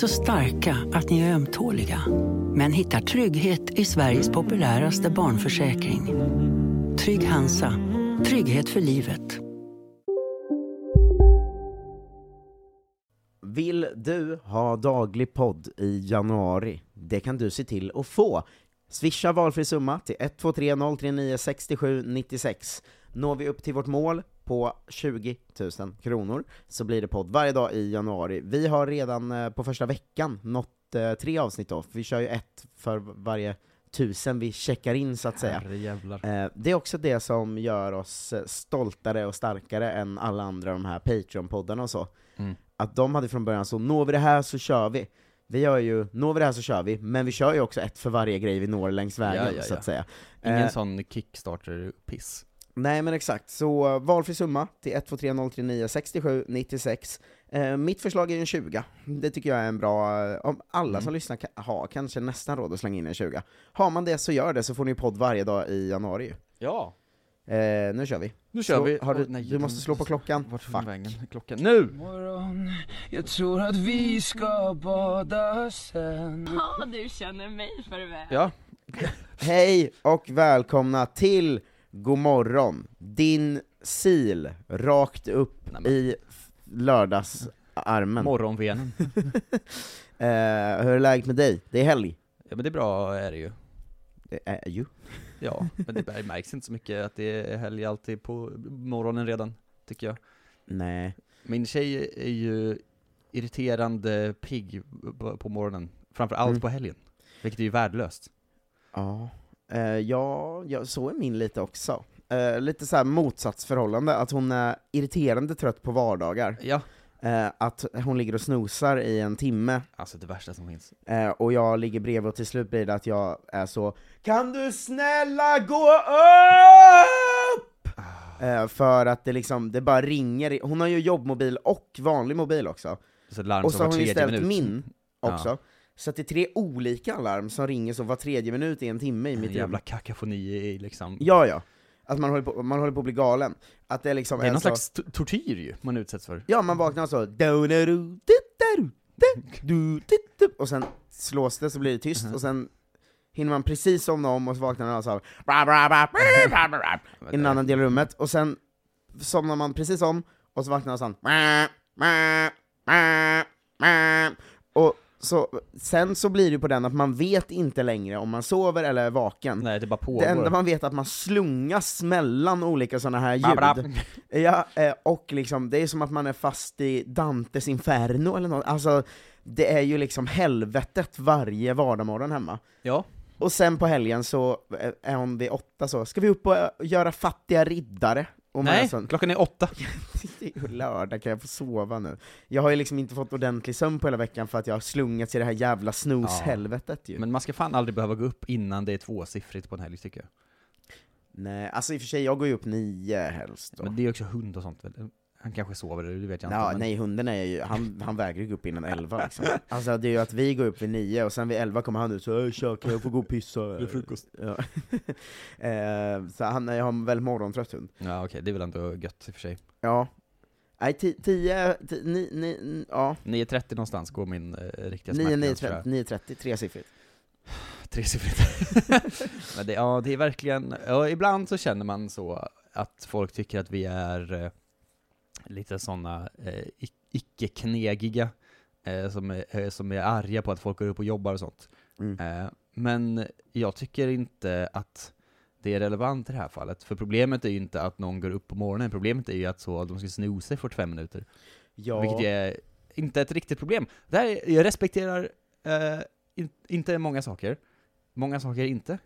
Så starka att ni är ömtåliga. Men hittar trygghet i Sveriges populäraste barnförsäkring. Trygg Hansa. Trygghet för livet. Vill du ha daglig podd i januari? Det kan du se till att få. Swisha valfri summa till 123 039 67 96. Når vi upp till vårt mål på 20 000 kronor så blir det podd varje dag i januari. Vi har redan eh, på första veckan nått eh, tre avsnitt då, vi kör ju ett för varje tusen vi checkar in så att säga. Eh, Det är också det som gör oss stoltare och starkare än alla andra de här Patreon-poddarna och så. Mm. Att de hade från början så, når vi det här så kör vi. Vi gör ju, når vi det här så kör vi, men vi kör ju också ett för varje grej vi når längs vägen, Ja, ja, så ja. att säga. Ingen Eh, sån Kickstarter-piss. Nej men exakt, så uh, valfri summa till 123 039 67 96. Eh, mitt förslag är en 20. Det tycker jag är en bra, eh, om alla Mm. som lyssnar ka- har kanske nästan råd att slänga in en 20. Har man det så gör det, så får ni podd varje dag i januari. Ja, Eh, nu kör vi. nu kör Slå- vi. Har du, Åh, nej, du måste slå på klockan. Vart Fuck. vägen? Klockan. Nu! Morgon, jag tror att vi ska bada sen Ja, du känner mig för väl. Ja, Hej och välkomna till God morgon, din sil rakt upp Nej, i lördagsarmen. morgonvenen. Eh, hur är läget med dig? Det är helg. Ja men det är bra är det ju. Det är ju. Ja, men det märks inte så mycket att det är helg alltid på morgonen redan, tycker jag. Nej. Min tjej är ju irriterande pigg på- morgonen, framför allt Mm. på helgen. Vilket är ju värdelöst. Ja, eh, ja, ja, så är min lite också. Eh, lite så här motsatsförhållande, att hon är irriterande trött på vardagar. Ja, Eh, att hon ligger och snosar i en timme, alltså det värsta som finns. eh, och jag ligger bredvid, och till slut blir det att jag är så Kan du snälla gå upp? Eh, för att det liksom, det bara ringer, hon har ju jobbmobil och vanlig mobil också. Så Och så har hon ju ställt minut. min också. Så att det är tre olika alarm som ringer så var tredje minut i en timme i mitt jävla rum. kakafoni i liksom. Ja, ja. Att man håller, på, man håller på att bli galen. Att det liksom Det är någon så, slags to- tortyr ju, man utsätts för. Ja, man vaknar så och sen slås det så blir det tyst, Mhm. och sen hinner man precis somna om och så vaknar man så bra, bra, i en annan del av rummet, och sen somnar man precis om, och så vaknar man sån och så, sen så blir det på den att man vet inte längre om man sover eller är vaken. Nej, det bara pågår. Det enda man vet är att man slungas mellan olika sådana här Bra, bra. ljud. Ja, eh, och liksom, det är som att man är fast i Dantes Inferno eller något, alltså det är ju liksom helvetet varje vardagsmorgon hemma. Ja, Och sen på helgen så eh, är hon vid åtta så, ska vi upp och eh, göra fattiga riddare? Är nej, sån, klockan är åtta. det är ju lördag, kan jag få sova nu? Jag har ju liksom inte fått ordentlig sömn på hela veckan för att jag har slungats i det här jävla snoshelvetet ju. Men man ska fan aldrig behöva gå upp innan det är tvåsiffrigt på en helg tycker jag. Nej, alltså i och för sig, jag går ju upp nio helst då. Men det är också hund och sånt väl? Han kanske sover, det vet jag inte. Ja, men... nej, hunden är ju, han, han vägrar ju gå upp innan elva liksom. Alltså det är ju att vi går upp vid nio, och sen vid elva kommer han ut så "Äh, tja, kan jag få gå och pissa? Det är frukost. Ja. eh, så han jag har en väldigt morgontrött hund. Ja okej, det är väl ändå gött i och för sig. Ja. Nej, ti- tio, ti- ni, ni, ja, 9.30 någonstans går min eh, riktiga smärtgräns tror jag. 9.30, 9.30, tresiffrigt. Tresiffrigt. Men det, ja, det är verkligen, ja, ibland så känner man så att folk tycker att vi är eh, lite sådana eh, ic- icke-knegiga, eh, som, är, eh, som är arga på att folk går upp och jobbar och sånt. Mm. Eh, men jag tycker inte att det är relevant i det här fallet, för problemet är ju inte att någon går upp på morgonen, problemet är ju att så, de ska snosa i 45 minuter. Ja, Vilket är inte ett riktigt problem. Det här, jag respekterar eh, in, inte många saker, många saker inte.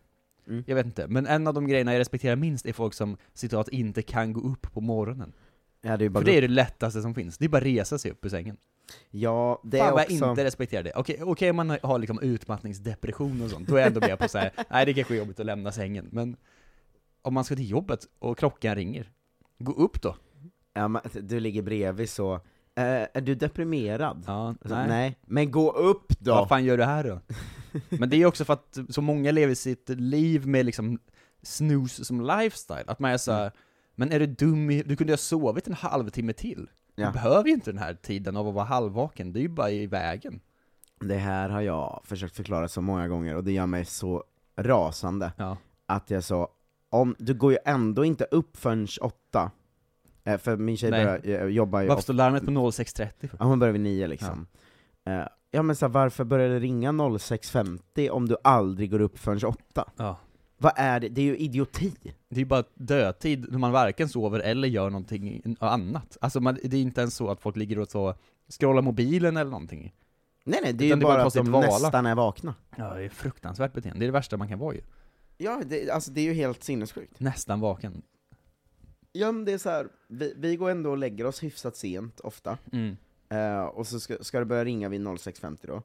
Mm. Jag vet inte, men en av de grejerna jag respekterar minst är folk som citat inte kan gå upp på morgonen. Ja, det är bara För det är det lättaste som finns, det är bara att resa sig upp ur sängen. Ja, det Fan är vad också... jag inte respekterar det. Okej, okej om man har liksom utmattningsdepression och sånt, då är jag ändå med på så här. nej det kanske är jobbigt att lämna sängen, men om man ska till jobbet och klockan ringer, gå upp då. Ja, men du ligger bredvid så, eh, är du deprimerad? Ja, Alltså, nej. nej. Men gå upp då! Vad fan gör du här då? Men det är också för att så många lever sitt liv med liksom snooze som lifestyle, att man är så här, men är du dum i, du kunde ju ha sovit en halvtimme till. Ja. Du behöver ju inte den här tiden av att vara halvvaken, det är ju bara i vägen. Det här har jag försökt förklara så många gånger, och det gör mig så rasande, Ja. att jag sa, om, du går ju ändå inte upp förrän åtta, eh, för min tjej Nej. börjar, eh, jobbar ju Varför står larmet på 06.30 för? Ja, hon börjar vid nio liksom. Ja, ja men så här, varför börjar det ringa 06.50 om du aldrig går upp förrän 8? Ja. Vad är det? Det är ju idioti! Det är ju bara dödtid när man varken sover eller gör någonting annat. Alltså man, det är inte ens så att folk ligger och så scrollar mobilen eller någonting. Nej nej, det är Utan ju bara bara att de vala. nästan är vakna. Ja, det är fruktansvärt beteende. Det är det värsta man kan vara ju. Ja, det, alltså det är ju helt sinnessjukt. Nästan vaken. Ja men det är så här, vi, vi går ändå och lägger oss hyfsat sent, ofta. Mm. Eh, och så ska, ska det börja ringa vid 06.50 då.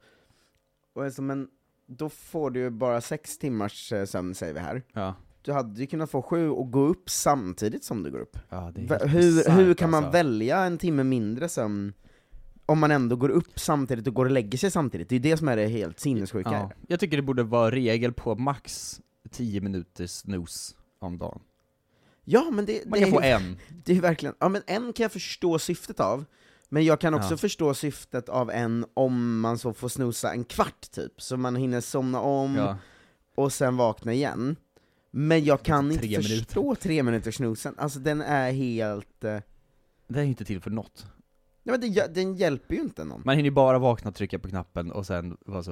Och alltså, men då får du bara sex timmars eh, sömn säger vi här. Ja. Du hade ju kunnat få sju och gå upp samtidigt som du går upp. Ja, Hur, bisarrt, hur kan man alltså. välja en timme mindre sömn om man ändå går upp samtidigt och går och lägger sig samtidigt? Det är ju det som är det helt sinnessjuka. Ja. Jag tycker det borde vara regel på max 10 minuters snooze om dagen. Ja, men det, Man det, kan få är, en. det är verkligen, ja men en kan jag förstå syftet av, men jag kan också Ja. förstå syftet av en om man så får snosa en kvart typ, så man hinner somna om Ja. och sen vakna igen. Men jag kan inte Tre minuter. förstå tre minuters snosen, alltså den är helt... eh, Det är ju inte till för något. Nej men det, den hjälper ju inte någon. Man hinner ju bara vakna, trycka på knappen och sen vara så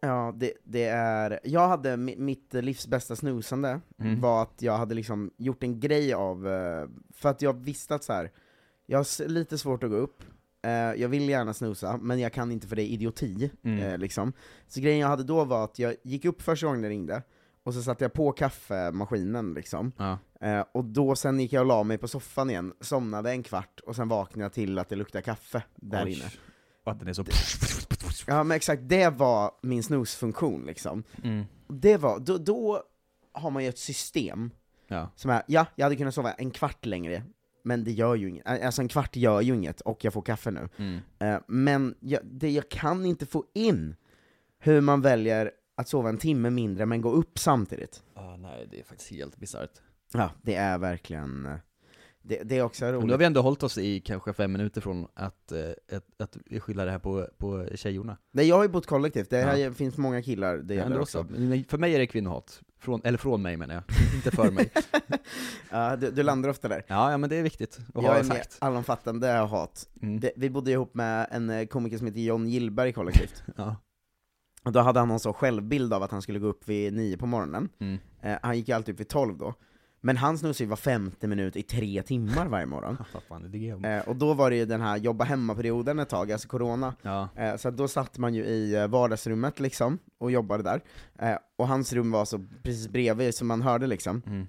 Ja, det, det är, jag hade mi- mitt livs bästa snosande, Mm. var att jag hade liksom gjort en grej av, eh, för att jag visste att så här, jag har lite svårt att gå upp, eh, jag vill gärna snosa, men jag kan inte för det är idioti, Mm. eh, liksom. Så grejen jag hade då var att jag gick upp första gången det ringde, och så satte jag på kaffemaskinen liksom, Ja. eh, och då sen gick jag och la mig på soffan igen, somnade en kvart, och sen vaknade jag till att det luktade kaffe där Oj. inne. Och att den är så... Ja men exakt, det var min snusfunktion liksom. Mm. Det var, då, då har man ju ett system Ja. som är, ja, jag hade kunnat sova en kvart längre, men det gör ju inget, alltså en kvart gör ju inget, och jag får kaffe nu. Mm. Eh, men jag, det, jag kan inte få in hur man väljer att sova en timme mindre men gå upp samtidigt. Ah, nej, det är faktiskt helt bisarrt. Ja, det är verkligen, det, det är också Men nu har roligt. vi ändå hållit oss i kanske fem minuter från att, eh, att, att skylla det här på, på tjejorna. Nej, jag har ju bott kollektivt, det här Ja. finns många killar, det gäller också. också. För mig är det kvinnohat. Från, eller från mig menar jag, inte för mig. Ja, du, du landar ofta där. Ja, ja men det är viktigt att jag ha är sagt. allomfattande hat. Mm. Det, vi bodde ihop med en eh, komiker som heter John Gillberg kollektivt. Ja. Och då hade han någon sån självbild av att han skulle gå upp vid nio på morgonen. Mm. Eh, han gick ju alltid upp vid tolv då. Men han snusade ju var femte minut i tre timmar varje morgon. Eh, och då var det ju den här jobba hemma-perioden ett tag, alltså corona. Ja. Eh, så då satt man ju i eh, vardagsrummet liksom, och jobbade där. Eh, och hans rum var så precis bredvid, som man hörde liksom. Mm.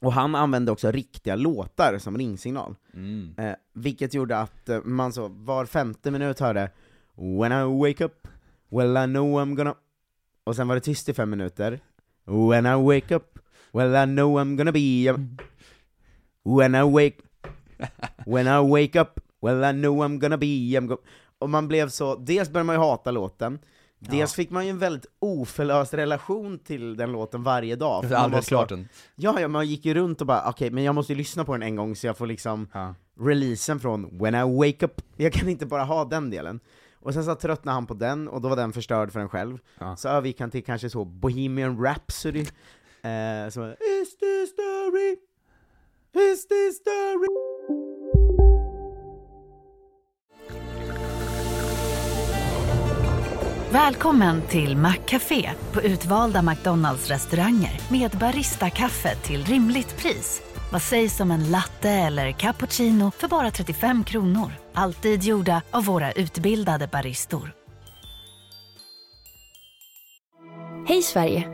Och han använde också riktiga låtar som ringsignal. Mm. Vilket gjorde att man så var femte minut hörde When I wake up, well I know I'm gonna Och sen var det tyst i fem minuter When I wake up, well I know I'm gonna be a... When I wake When I wake up, well I know I'm gonna be I'm go... Och man blev så, dels började man ju hata låten Dels fick man ju en väldigt oförlöst relation till den låten varje dag för aldrig klart den. Ja, ja, man gick ju runt och bara okej, men jag måste ju lyssna på den en gång så jag får liksom Ja. releasen från When I Wake Up, jag kan inte bara ha den delen. Och sen så tröttnade han på den, och då var den förstörd för en själv. Ja. Så övergick han till kanske så Bohemian Rhapsody, eh, som Is this story? Is this story? Välkommen till Maccafé på utvalda McDonalds restauranger med Baristakaffe till rimligt pris. Vad sägs om en latte eller cappuccino för bara 35 kronor? Alltid gjorda av våra utbildade baristor. Hej Sverige!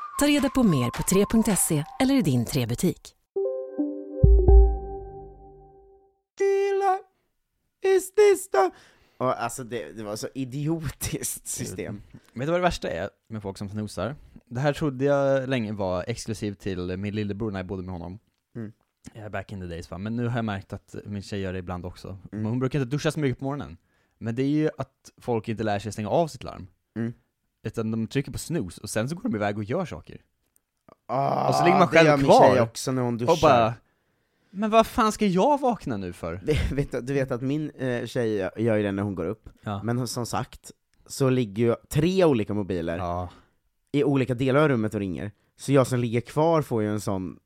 Ta reda på mer på 3.se eller i din 3-butik. Is this the... Och alltså det, det var så idiotiskt system. Vet du vad det värsta är med folk som snosar? Det här trodde jag länge var exklusivt till min lillebror när jag bodde med honom. Mm. Ja, back in the days va, men nu har jag märkt att min tjej gör det ibland också. Mm. Men hon brukar inte duscha så mycket på morgonen. Men det är ju att folk inte lär sig stänga av sitt larm. Mm. Utan de trycker på snooze, och sen så går de iväg och gör saker. Ah, Och så ligger man det själv kvar. tjej också när hon duschar. Och bara, men vad fan ska jag vakna nu för? Det- vet, du- du vet att min eh, tjej gör ju det när hon går upp, Ja. men som sagt, så ligger ju tre olika mobiler Ja. i olika delar av rummet och ringer. Så jag som ligger kvar får ju en sån,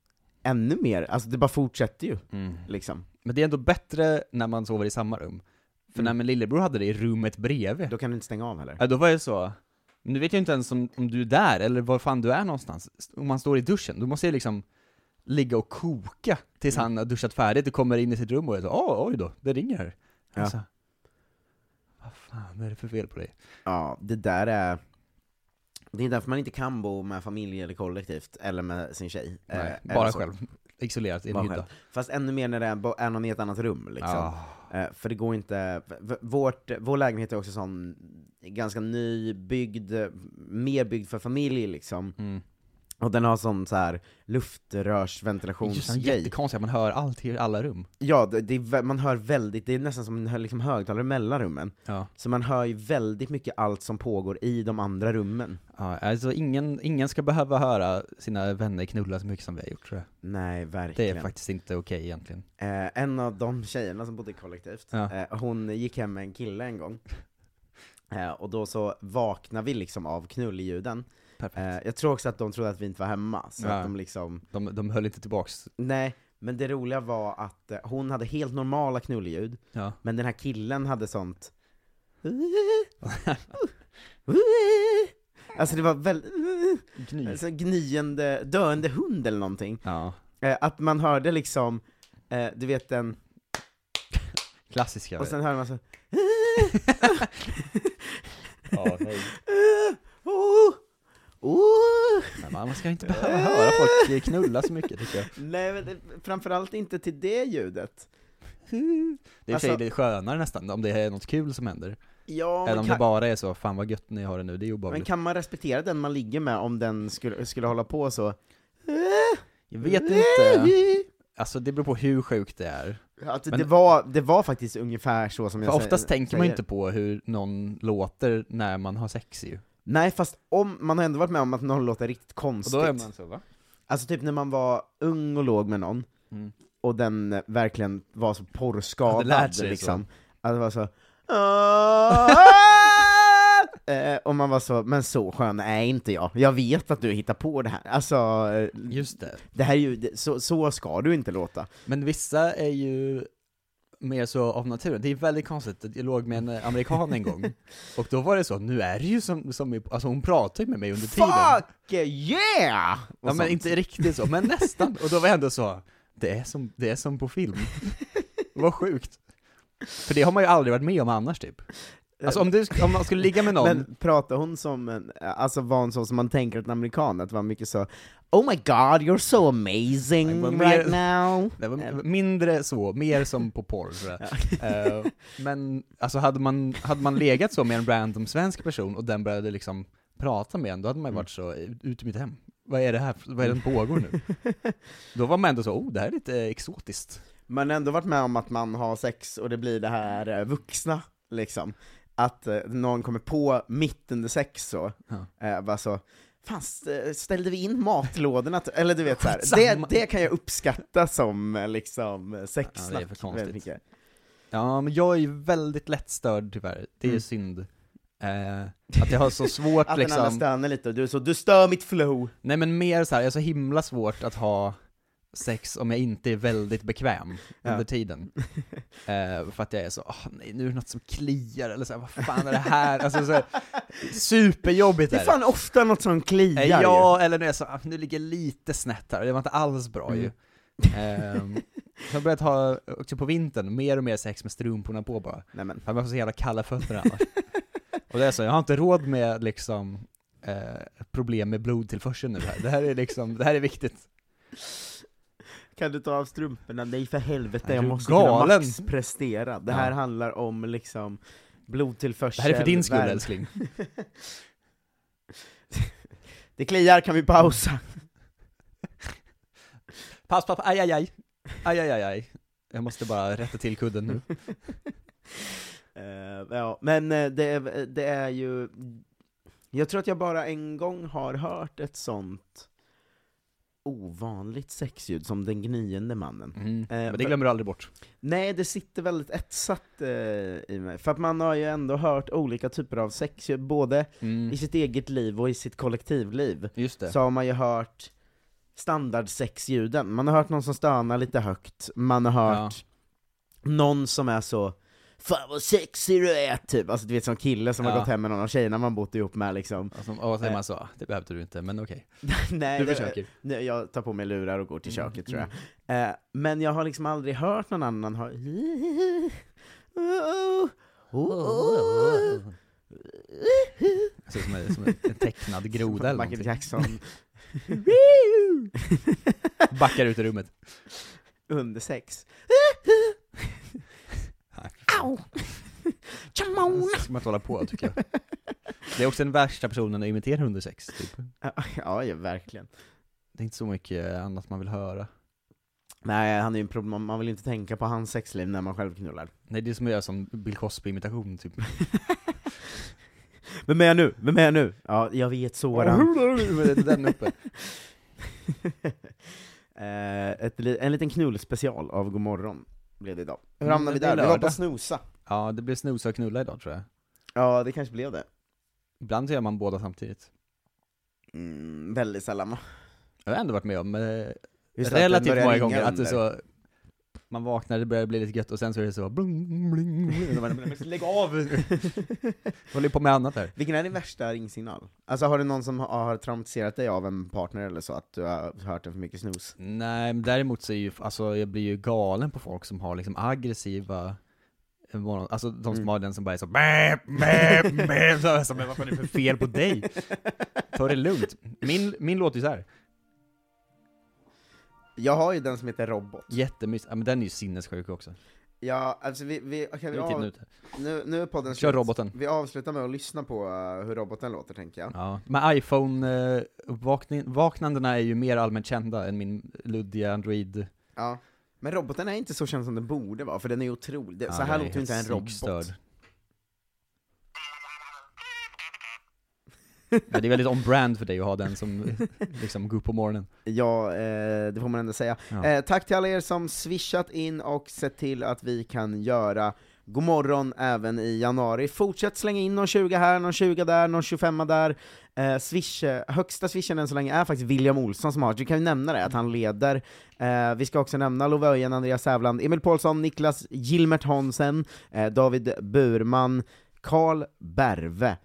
ännu mer, alltså det bara fortsätter ju, Mm. liksom. Men det är ändå bättre när man sover i samma rum. För Mm. när min lillebror hade det i rummet bredvid, Då kan du inte stänga av heller. ja, då var det så, men nu vet jag inte ens om, om du är där, eller var fan du är någonstans. Om man står i duschen, då måste jag liksom ligga och koka tills han har duschat färdigt och kommer in i sitt rum och så, åh, oj då, det ringer här. Ja. Alltså, vad fan är det för fel på dig? Ja, det där är... Det är därför man inte kan bo med familj eller kollektivt, eller med sin tjej. Nej, Eh, bara själv, isolerat i en hydda. Fast ännu mer när det är någon i ett annat rum, liksom. Ja. Eh, för det går inte, vårt, vår lägenhet är också sån, ganska nybyggd, mer byggd för familj liksom. Mm. Och den har sån så här det, luftrörsventilationsgrej. jättekonstigt att man hör allt i alla rum. Ja, det, det är, man hör väldigt, det är nästan som en liksom högtalare mellan rummen. Ja. Så man hör ju väldigt mycket allt som pågår i de andra rummen. Ja, alltså ingen, ingen ska behöva höra sina vänner knulla så mycket som vi har gjort tror jag. Nej, Det verkligen. är faktiskt inte okej egentligen. Eh, en av de tjejerna som bodde kollektivt, Ja. eh, hon gick hem med en kille en gång. Eh, och då så vaknade vi liksom av knulljuden. Eh, jag tror också att de trodde att vi inte var hemma, så att de liksom, De, de höll inte tillbaks. nej, men det roliga var att eh, hon hade helt normala knulljud, Ja. men den här killen hade sånt Alltså det var väldigt, Gny. alltså gnyende, döende hund eller någonting. Ja. Eh, att man hörde liksom, eh, du vet den, Klassiska. och sen hörde man så ja. Oh. Men man ska inte behöva höra folk knulla så mycket tycker jag. Nej men det, framförallt inte till det ljudet. Det är Alltså- skönare nästan, om det är något kul som händer. Ja, Eller men om kan, det bara är så, fan vad gött ni har det nu, det är men obehagligt. kan man respektera den man ligger med om den skulle, skulle hålla på så? Jag vet inte. Alltså det beror på hur sjukt det är. Att Men- det, var, det var faktiskt ungefär så som jag oftast sä- tänker man ju säger. inte på hur någon låter när man har sex ju. Nej fast om, man har ändå varit med om att någon låter riktigt Och konstigt. då är man så va? Alltså typ när man var ung och låg med någon, Mm. och den eh, verkligen var så porrskadad lärt sig liksom. Att det var så eh, och man var så, men så skön är inte jag. Jag vet att du hittar på det här. Alltså, eh, Just det. det här är ju, så, så ska du inte låta. Men vissa är ju mer så av naturen. Det är väldigt konstigt, jag låg med en eh, amerikan en gång, och då var det så, nu är det ju som, som alltså hon pratar ju med mig under tiden. Fuck yeah! Och Ja men inte riktigt så, men nästan. Och då var jag ändå så, det är som, det är som på film. Vad sjukt. För det har man ju aldrig varit med om annars typ. Alltså om, du, om man skulle ligga med någon, Men pratar hon som en, alltså var hon så som man tänker att en amerikan, att det var mycket så Oh my god, you're so amazing mer- right now var mindre så, mer som på porr tror jag. Eh, men alltså hade man, hade man legat så med en random svensk person och den började liksom prata med en, då hade man ju varit så, ut ur mitt hem. Vad är det här, vad är det som pågår nu? Då var man ändå så, oh det här är lite exotiskt. Man har ändå varit med om att man har sex och det blir det här eh, vuxna, liksom. Att eh, någon kommer på mitt under sex så, Ja. eh, bara så fan, st- ställde vi in matlådorna? Eller du vet så här, det, det kan jag uppskatta som eh, liksom Ja, det sexsnack. är för konstigt. Ja, men jag är ju väldigt lättstörd tyvärr. Det är Mm. synd. Eh, att jag har så svårt Att den andra liksom... stönar lite och du är så, du stör mitt flow! Nej men mer så här, jag har så himla svårt att ha sex om jag inte är väldigt bekväm Ja. under tiden. Eh, för att jag är så, åh nej nu är det något som kliar, eller så vad fan är det här? Alltså så här, superjobbigt Det är är fan ofta något som kliar Eh, ju. Ja, eller nu är jag så, ah, nu ligger jag lite snett här, det var inte alls bra Mm. ju. Så jag har börjat ha, också på vintern, mer och mer sex med strumporna på bara. Nej, men. För man får så jävla kalla fötter annars. och det är så, jag har inte råd med liksom eh, problem med blodtillförseln nu här. Det här är liksom, det här är viktigt. Kan du ta av strumporna? Nej för helvete, jag måste galen? kunna maxprestera. Det här Ja. handlar om liksom blodtillförsel, Det här är för din skull älskling. Det kliar, kan vi pausa? Pass, pass, aj, aj, aj. Aj, aj, aj, aj. Jag måste bara rätta till kudden nu. Eh, ja, men eh, det, är- det är ju... Jag tror att jag bara en gång har hört ett sånt ovanligt sexljud som den gniende mannen. Mm. Eh, Men det glömmer du aldrig bort. Nej, det sitter väldigt etsat eh, i mig. För att man har ju ändå hört olika typer av sexljud, både Mm. i sitt eget liv och i sitt kollektivliv. Just det. Så har man ju hört standardsexljuden. Man har hört någon som stönar lite högt, man har hört någon som är så Fan vad sexig du är, typ. Alltså du vet som kille som har Ja. gått hem med någon av tjejerna man bott ihop med liksom. Och, som, och så är Eh. man så, "Ah, det behövde du inte, men okej. Nej, Du försöker. Nej, jag tar på mig lurar och går till Mm, köket tror jag. Eh, men jag har liksom aldrig hört någon annan ha... Ser ut som, en- som en tecknad groda eller Michael någonting. Jackson. Backar ut i rummet. Under sex. Au! Så ska man inte hålla på tycker jag. Det är också den värsta personen att imitera under sex, typ. Ja, ja, verkligen. Det är inte så mycket annat man vill höra. Nej, han är ju en problem, man vill ju inte tänka på hans sexliv när man själv knullar. Nej, det är som att göra som Bill Cosby-imitation, typ. Vem är jag nu? Vem är jag nu? Ja, jag vet Soran. Den uppe. Eh, ett, li- en liten knullspecial av Godmorgon blev det idag. Hur Mm, hamnade vi det är där? Vi var på snosa. Ja, det blir snosa och knulla idag tror jag. Ja, det kanske blev det. Ibland så gör man båda samtidigt. Mm, väldigt sällan? Jag har ändå varit med om eh, Just relativt många gånger att det under. så man vaknar, det börjar bli lite gött och sen så är det så bling, bling, bling. Man, "Men Lägg av! Jag håller på med annat här. Vilken är din värsta ringsignal? Alltså har du någon som har traumatiserat dig av en partner eller så, att du har hört den för mycket snus? Nej, men däremot så är ju, alltså jag blir ju galen på folk som har liksom aggressiva eh, Alltså de som Mm. har den som bara är så bäp, bäp, bäp, så, alltså, men vad fan är det för fel på dig? Ta det lugnt. Min, min låter ju så här. Jag har ju den som heter Robot. jättemys, ja men den är ju sinnessjuk också. Ja, alltså vi, vi, okej, vi av, nu, nu är podden Kör slut. roboten. Vi avslutar med att lyssna på uh, hur roboten låter tänker jag. Ja, men iPhone-vaknandena är ju mer allmänt kända än min luddiga Android. Ja. Men roboten är inte så känd som den borde vara, för den är otrolig. Ja, så här låter inte en robot. psykstörd. Men det är väldigt on-brand för dig att ha den som liksom går upp på morgonen. Ja, eh, det får man ändå säga. Ja. Eh, tack till alla er som swishat in och sett till att vi kan göra God morgon även i januari. Fortsätt slänga in någon 20 här, någon 20 där, någon 25 där. Eh, swish, högsta swishen än så länge är faktiskt William Olsson som har, vi kan ju nämna det, att han leder. Eh, vi ska också nämna Love Öjen, Andreas Sävland, Emil Paulsson, Niklas Gilmert Hansen, eh, David Burman, Karl Berve,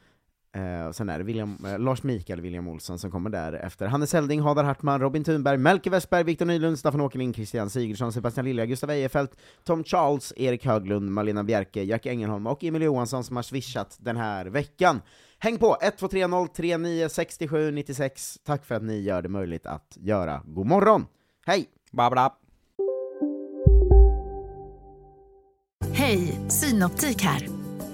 Eh, och sen är det William, eh, Lars Mikael William Olsson som kommer där efter. Hannes Helding, Hadar Hartman, Robin Thunberg, Melke Westberg, Viktor Nylund, Staffan Åkerlind, Christian Sigurdsson, Sebastian Lilja, Gustav Ejefeldt, Tom Charles, Erik Höglund, Malena Bjerke, Jack Engelholm och Emil Johansson som har swishat den här veckan. Häng på! 1230 39 67 96. Tack för att ni gör det möjligt att göra God morgon. Hej! Babla. Hej, Synoptik här.